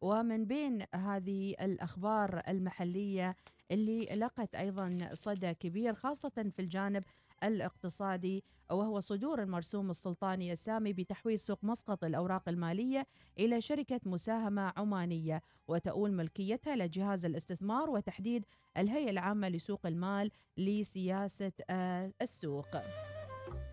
ومن بين هذه الأخبار المحلية اللي لقت أيضا صدى كبير خاصة في الجانب الاقتصادي وهو صدور المرسوم السلطاني السامي بتحويل سوق مسقط الأوراق المالية إلى شركة مساهمة عمانية وتؤول ملكيتها لجهاز الاستثمار وتحديد الهيئة العامة لسوق المال لسياسة آه، السوق.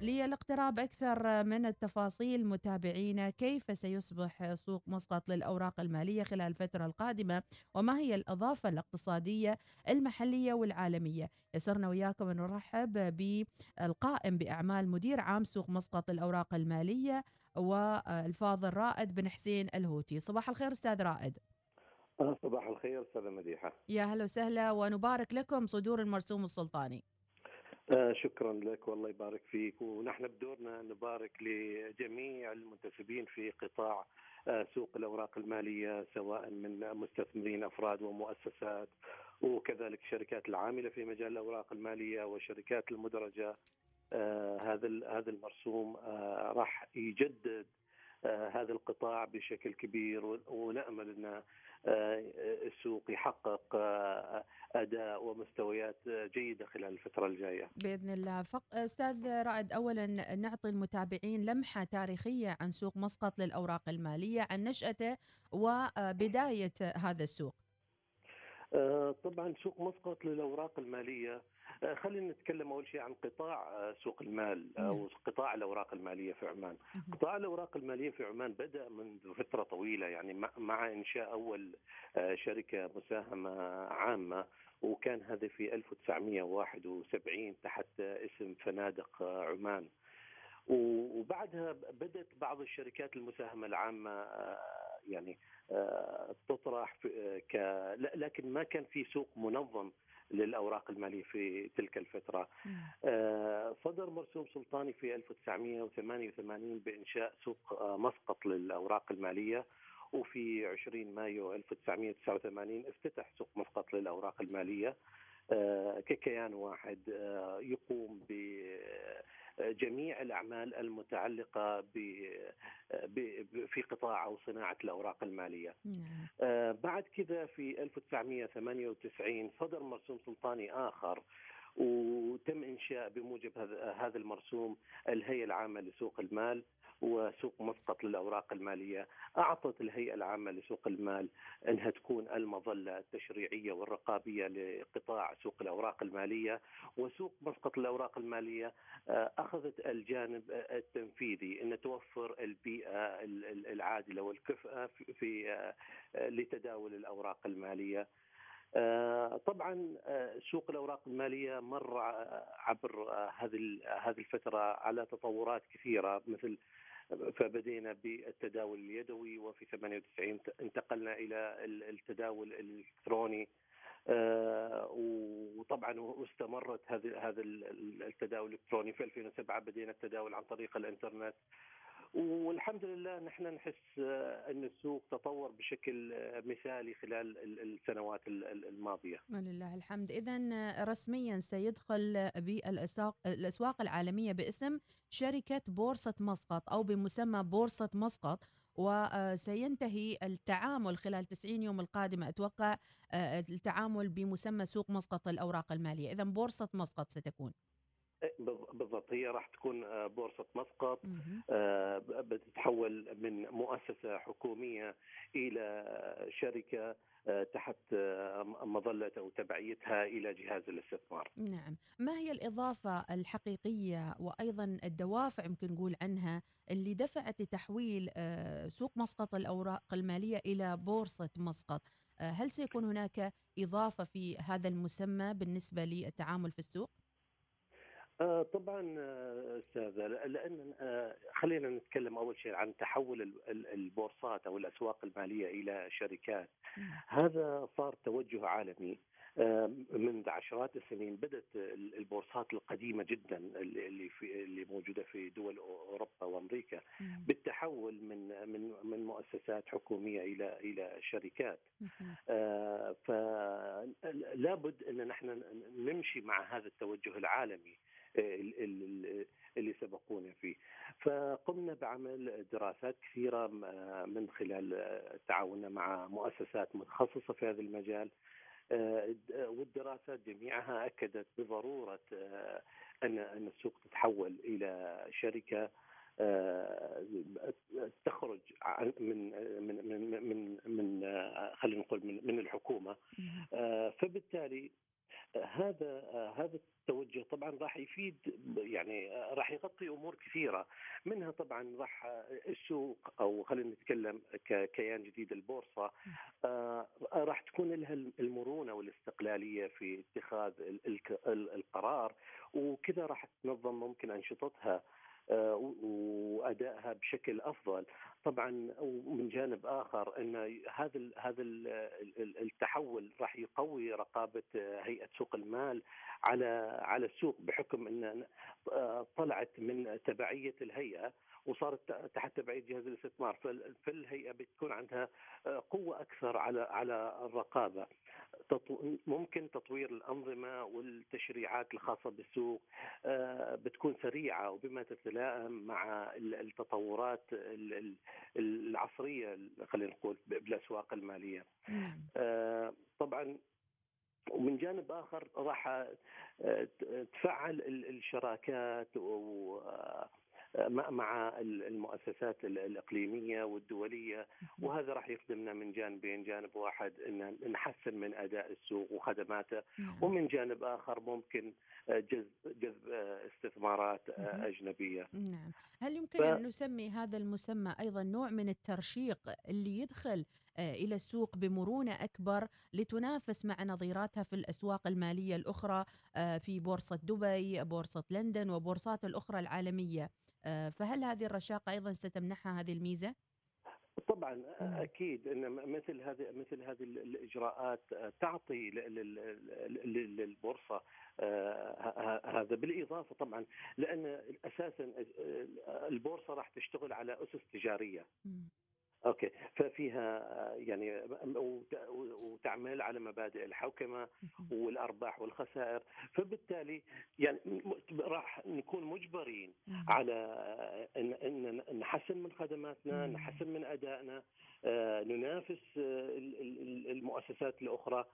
للاقتراب أكثر من التفاصيل. متابعينا كيف سيصبح سوق مسقط للأوراق المالية خلال الفترة القادمة وما هي الإضافة الاقتصادية المحلية والعالمية؟ يسرنا وياكم نرحب بالقائم بأعمال مدير عام سوق مسقط للأوراق المالية والفاضل رائد بن حسين الهوتي. صباح الخير أستاذ رائد. صباح الخير أستاذة مديحة. يا هلا وسهلا ونبارك لكم صدور المرسوم السلطاني. آه شكرا لك والله يبارك فيك. ونحن بدورنا نبارك لجميع المنتسبين في قطاع آه سوق الأوراق المالية سواء من مستثمرين أفراد ومؤسسات وكذلك الشركات العاملة في مجال الأوراق المالية والشركات المدرجة. آه هذا هذا المرسوم آه راح يجدد آه هذا القطاع بشكل كبير ونأمل ان السوق يحقق أداء ومستويات جيدة خلال الفترة الجاية. بإذن الله، فق... أستاذ رائد اولا نعطي المتابعين لمحة تاريخية عن سوق مسقط للأوراق المالية، عن نشأته وبداية هذا السوق. آه، طبعا سوق مسقط للأوراق المالية خلينا نتكلم أول شيء عن قطاع آه، سوق المال أو نعم. قطاع الأوراق المالية في عمان. قطاع الأوراق المالية في عمان بدأ منذ فترة طويلة يعني مع إنشاء أول شركة مساهمة عامة وكان هذا في 1971 تحت اسم فنادق عمان. وبعدها بدأت بعض الشركات المساهمة العامة يعني آه، تطرح آه، لكن ما كان في سوق منظم للأوراق المالية في تلك الفترة. آه، صدر مرسوم سلطاني في 1988 بإنشاء سوق مسقط للأوراق المالية وفي 20 مايو 1989 افتتح سوق مسقط للأوراق المالية ككيان واحد يقوم ب جميع الأعمال المتعلقة في قطاع أو صناعة الأوراق المالية. نعم. آه، بعد كذا في 1998 صدر مرسوم سلطاني آخر وتم إنشاء بموجب هذا المرسوم الهيئة العامة لسوق المال وسوق مسقط للأوراق المالية، أعطت الهيئة العامة لسوق المال أنها تكون المظلة التشريعية والرقابية لقطاع سوق الأوراق المالية، وسوق مسقط للاوراق المالية آه، أخذت الجانب التنفيذي أن توفر البيئة العادلة والكفءه في آه، لتداول الأوراق المالية. آه، طبعا سوق الأوراق المالية مر عبر هذه هذه الفترة على تطورات كثيرة مثل فبدينا بالتداول اليدوي وفي 98 انتقلنا إلى التداول الإلكتروني. آه، وطبعا واستمرت هذا هذا التداول الإلكتروني. في 2007 بدينا التداول عن طريق الإنترنت. والحمد لله نحن نحس آه، أن السوق تطور بشكل آه، مثالي خلال السنوات الماضية. ولله الحمد، اذا رسميا سيدخل بالاسواق الأسواق العالمية باسم شركة بورصة مسقط أو بمسمى بورصة مسقط وسينتهي التعامل خلال 90 يوم القادمه أتوقع آه، التعامل بمسمى سوق مسقط الأوراق المالية، اذا بورصة مسقط ستكون. بالضبط هي راح تكون آه، بورصة مسقط آه، بتتحول من مؤسسة حكومية إلى شركة آه، تحت مظلة أو تبعيتها إلى جهاز الاستثمار. نعم. ما هي الإضافة الحقيقية وأيضا الدوافع يمكن نقول عنها اللي دفعت لتحويل سوق مسقط الأوراق المالية إلى بورصة مسقط؟ هل سيكون هناك إضافة في هذا المسمى بالنسبة للتعامل في السوق؟ آه طبعا آه، استاذه لأن آه خلينا نتكلم أول شيء عن تحول البورصات أو الأسواق المالية إلى شركات. هذا صار توجه عالمي آه، منذ عشرات السنين. بدأت البورصات القديمة جدا اللي في اللي موجودة في دول أوروبا وأمريكا. بالتحول من من من مؤسسات حكومية إلى إلى شركات. آه، فلا بد أن نحن نمشي مع هذا التوجه العالمي. اللي سبقونا فيه. فقمنا بعمل دراسات كثيرة من خلال تعاوننا مع مؤسسات متخصصة في هذا المجال. والدراسات جميعها أكدت بضرورة أن أن السوق تتحول إلى شركة تخرج من من من من من خلينا نقول من من الحكومة. فبالتالي هذا هذا التوجه طبعا راح يفيد يعني راح يغطي أمور كثيرة منها طبعا راح السوق أو خلينا نتكلم ككيان جديد البورصة راح تكون لها المرونة والاستقلالية في اتخاذ القرار وكذا راح تنظم ممكن أنشطتها. وأدائها بشكل أفضل. طبعا ومن جانب آخر أن هذا هذا التحول راح يقوي رقابة هيئة سوق المال على على السوق بحكم أن طلعت من تبعية الهيئة وصارت تحت تبعيه جهاز الاستثمار فالهيئه بتكون عندها قوة أكثر على على الرقابة ممكن تطوير الأنظمة والتشريعات الخاصة بالسوق بتكون سريعة وبما تتلائم مع التطورات العصرية خلينا نقول بالأسواق المالية. نعم. طبعا ومن جانب آخر راح تفعل الشراكات و مع المؤسسات الإقليمية والدولية وهذا راح يخدمنا من جانبين جانب واحد إن نحسن من أداء السوق وخدماته نعم. ومن جانب آخر ممكن جذب جذب استثمارات أجنبية نعم هل يمكن ف... أن نسمي هذا المسمى أيضا نوع من الترشيق اللي يدخل إلى السوق بمرونة أكبر لتنافس مع نظيراتها في الأسواق المالية الأخرى في بورصة دبي، بورصة لندن وبورصات الأخرى العالمية. آه، فهل هذه الرشاقة أيضا ستمنحها هذه الميزة؟ طبعا أكيد إن مثل هذه مثل هذه الإجراءات تعطي للبورصة آه، هذا بالإضافة طبعا لأن أساسا البورصة راح تشتغل على أسس تجارية. أوكي. ففيها يعني وتعمل على مبادئ الحوكمة والأرباح والخسائر. فبالتالي يعني راح نكون مجبرين على إن إن نحسن من خدماتنا نحسن من أدائنا آه، ننافس المؤسسات الأخرى.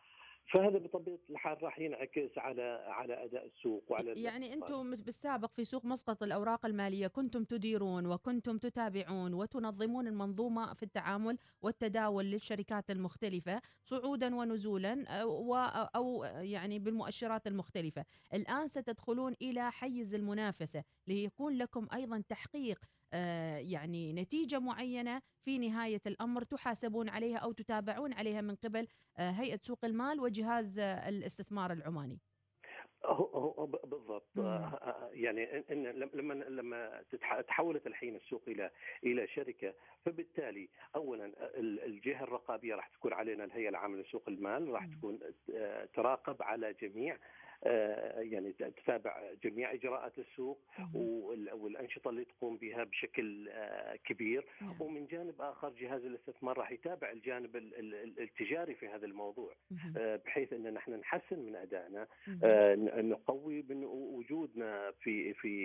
فهذا بطبيعة الحال راح ينعكس على على أداء السوق وعلى يعني أنتم بالسابق في سوق مسقط الأوراق المالية كنتم تديرون وكنتم تتابعون وتنظمون المنظومة في التعامل والتداول للشركات المختلفة صعودا ونزولا أو يعني بالمؤشرات المختلفة. الآن ستدخلون إلى حيز المنافسة ليكون لكم أيضا تحقيق يعني نتيجة معينة في نهاية الأمر تحاسبون عليها أو تتابعون عليها من قبل آه، هيئة سوق المال وجهاز آه، الاستثمار العماني. هو بالضبط. يعني إن لما لما تحولت الحين السوق إلى إلى شركة فبالتالي اولا الجهة الرقابية راح تكون علينا الهيئة العامة لسوق المال راح تكون تراقب على جميع آه، يعني تتابع جميع إجراءات السوق والأنشطة اللي تقوم بها بشكل آه، كبير. نعم. ومن جانب آخر جهاز الاستثمار راح يتابع الجانب التجاري في هذا الموضوع آه، بحيث أن نحن نحسن من أدائنا نقوي من وجودنا في في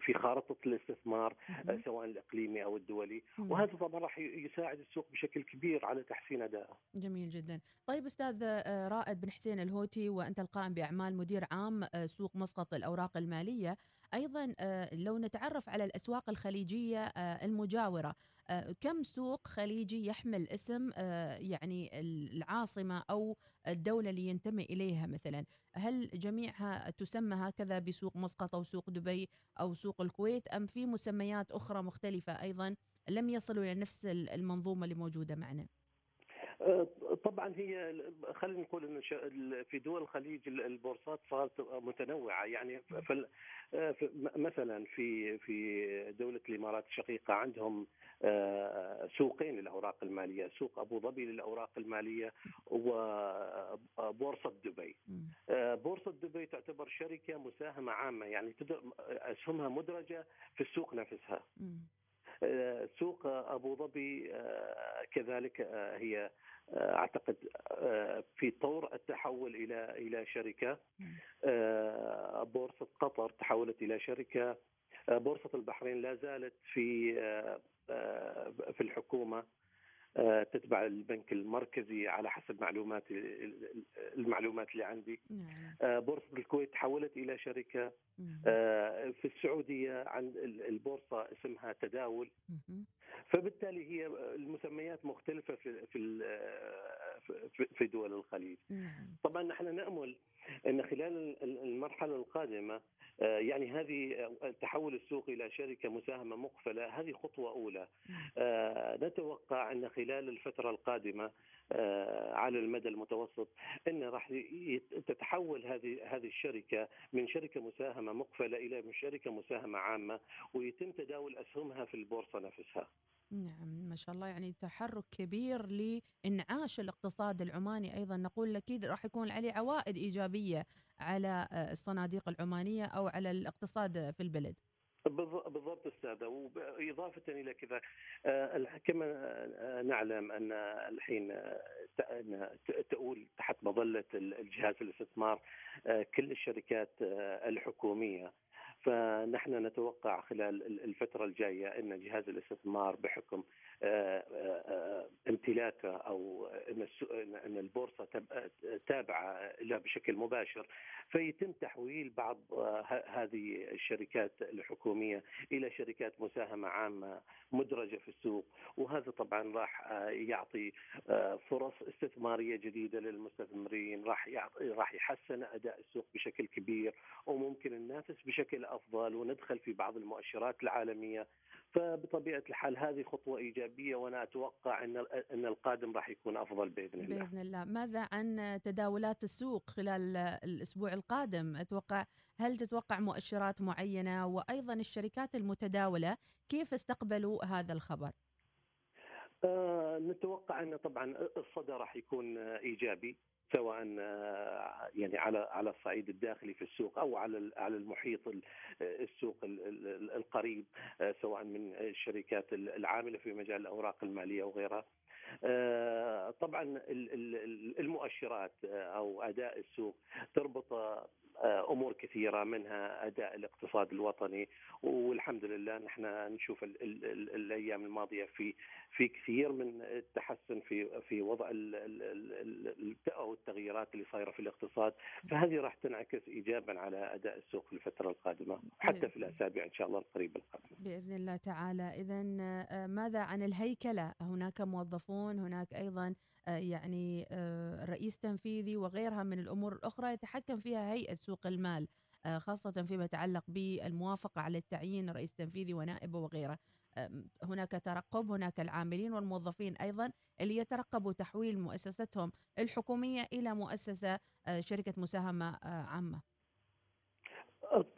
في خارطة الاستثمار سواء الإقليمي أو الدولي. وهذا طبعا راح يساعد السوق بشكل كبير على تحسين أدائه. جميل جدا. طيب أستاذ رائد بن حسين الهوتي وأنت القائم بأعمال مدير عام آه، سوق مسقط الأوراق المالية. أيضا آه، لو نتعرف على الأسواق الخليجية آه، المجاورة كم سوق خليجي يحمل اسم يعني العاصمة أو الدولة اللي ينتمي إليها مثلا؟ هل جميعها تسمى هكذا بسوق مسقط أو سوق دبي أو سوق الكويت أم في مسميات أخرى مختلفة أيضا لم يصلوا إلى نفس المنظومة اللي موجودة معنا؟ طبعا هي خلينا نقول إنه في دول الخليج البورصات صارت متنوعة يعني مثلا في في دولة الإمارات الشقيقة عندهم آه، سوقين للأوراق المالية، سوق أبو ظبي للأوراق المالية وبورصه دبي. آه، بورصة دبي تعتبر شركة مساهمة عامة يعني اسهمها مدرجة في السوق نفسها. سوق أبو ظبي كذلك هي أعتقد في طور التحول إلى إلى شركة بورصة قطر تحولت إلى شركة بورصة البحرين لا زالت في في الحكومة. آه، تتبع البنك المركزي على حسب معلومات المعلومات اللي عندي. نعم. آه، بورصة الكويت تحولت إلى شركة آه، في السعودية عند البورصة اسمها تداول. فبالتالي هي المسميات مختلفة في في دول الخليج نعم. طبعا نحن نأمل أن خلال المرحلة القادمة آه، يعني هذه آه، تحول السوق إلى شركة مساهمة مقفلة هذه خطوة أولى آه، نتوقع أن خلال الفترة القادمة على المدى المتوسط أن راح تتحول هذه هذه الشركة من شركة مساهمة مقفلة إلى شركة مساهمة عامة ويتم تداول أسهمها في البورصة نفسها. نعم ما شاء الله. يعني تحرك كبير لإنعاش الاقتصاد العماني أيضا. نقول أكيد راح يكون عليه عوائد إيجابية على آه، الصناديق العمانية أو على الاقتصاد في البلد. بالضبط أستاذة. واضافه إلى كذا آه، كما آه، نعلم أن الحين تؤول تحت مظلة الجهاز الاستثمار كل الشركات الحكومية فنحن نتوقع خلال الفترة الجاية إن جهاز الاستثمار بحكم امتلاكه أو إن إن البورصة تابعة له بشكل مباشر فيتم تحويل بعض هذه الشركات الحكومية إلى شركات مساهمة عامة مدرجة في السوق. وهذا طبعا راح يعطي فرص استثمارية جديدة للمستثمرين راح راح يحسن أداء السوق بشكل كبير وممكن ننافس بشكل أفضل وندخل في بعض المؤشرات العالمية فبطبيعة الحال هذه خطوة إيجابية وأنا أتوقع أن أن القادم راح يكون أفضل بإذن الله. بإذن الله، ماذا عن تداولات السوق خلال الأسبوع القادم؟ أتوقع هل تتوقع مؤشرات معينة وأيضا الشركات المتداولة كيف استقبلوا هذا الخبر؟ آه نتوقع أن طبعا الصدى راح يكون إيجابي سواء آه، يعني على على الصعيد الداخلي في السوق أو على على المحيط السوق القريب آه، سواء من الشركات العاملة في مجال الأوراق المالية وغيرها. آه، طبعا المؤشرات أو أداء السوق تربط آه، أمور كثيرة منها أداء الاقتصاد الوطني والحمد لله نحن نشوف ال ال ال الأيام الماضية في في كثير من التحسن في في وضع أو التغييرات اللي صايرة في الاقتصاد فهذه راح تنعكس ايجابا على أداء السوق في الفترة القادمة حتى في الأسابيع إن شاء الله القريبه القادمة. بإذن الله تعالى اذا آه، ماذا عن الهيكلة؟ هناك موظفون هناك أيضا آه، يعني آه، رئيس تنفيذي وغيرها من الأمور الأخرى يتحكم فيها هيئة سوق المال آه، خاصة فيما يتعلق بالموافقة على التعيين رئيس تنفيذي ونائبه وغيره. هناك ترقب هناك العاملين والموظفين أيضا اللي يترقبوا تحويل مؤسستهم الحكومية إلى مؤسسة شركة مساهمة عامة.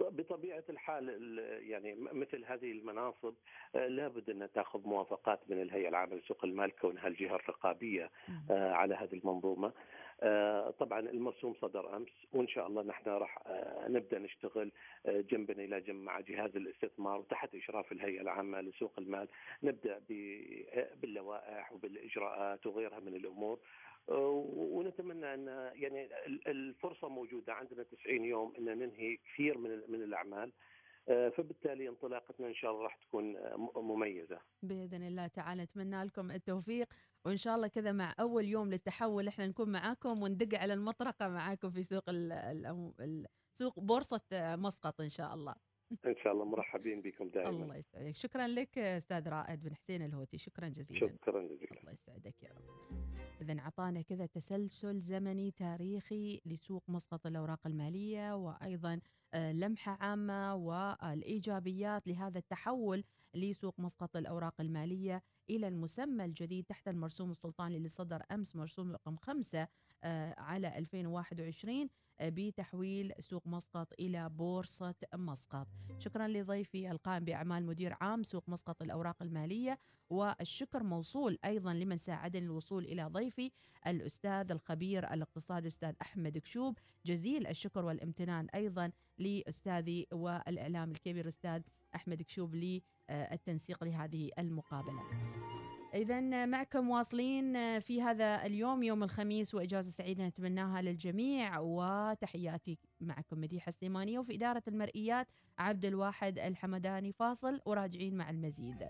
بطبيعة الحال يعني مثل هذه المناصب آه، لابد أن تأخذ موافقات من الهيئة العامة لسوق المال كونها الجهة الرقابية آه، على هذه المنظومة. آه، طبعا المرسوم صدر أمس وإن شاء الله نحن راح نبدأ نشتغل جنبا إلى جنب مع جهاز الاستثمار وتحت إشراف الهيئة العامة لسوق المال. نبدأ باللوائح وبالإجراءات وغيرها من الأمور. ونتمنى أن يعني الفرصة موجودة عندنا 90 يوم إن ننهي كثير من من الأعمال آه، فبالتالي انطلاقتنا إن شاء الله راح تكون مميزة. بإذن الله تعالى نتمنى لكم التوفيق وإن شاء الله كذا مع أول يوم للتحول إحنا نكون معاكم وندق على المطرقة معاكم في سوق سوق بورصة مسقط إن شاء الله. إن شاء الله مرحبين بكم دائما. الله يسعدك، شكرا لك أستاذ رائد بن حسين الهوتي، شكرا جزيلا. شكرا جزيلا. الله يسعدك يا رب. إذا أعطانا كذا تسلسل زمني تاريخي لسوق مسقط الأوراق المالية وأيضا آه، لمحة عامة والإيجابيات لهذا التحول لسوق مسقط الأوراق المالية إلى المسمى الجديد تحت المرسوم السلطاني اللي صدر أمس مرسوم رقم خمسة آه، على 2021 بتحويل سوق مسقط إلى بورصة مسقط. شكرا لضيفي القائم بأعمال مدير عام سوق مسقط الأوراق المالية والشكر موصول أيضا لمن ساعدني الوصول إلى ضيفي الأستاذ الخبير الاقتصادي الأستاذ أحمد كشوب. جزيل الشكر والامتنان أيضا لأستاذي والإعلام الكبير أستاذ أحمد كشوب للتنسيق لهذه المقابلة. إذا معكم واصلين في هذا اليوم يوم الخميس وإجازة سعيدة نتمناها للجميع وتحياتي معكم مديحة سليمانية وفي إدارة المرئيات عبد الواحد الحمداني فاصل وراجعين مع المزيد.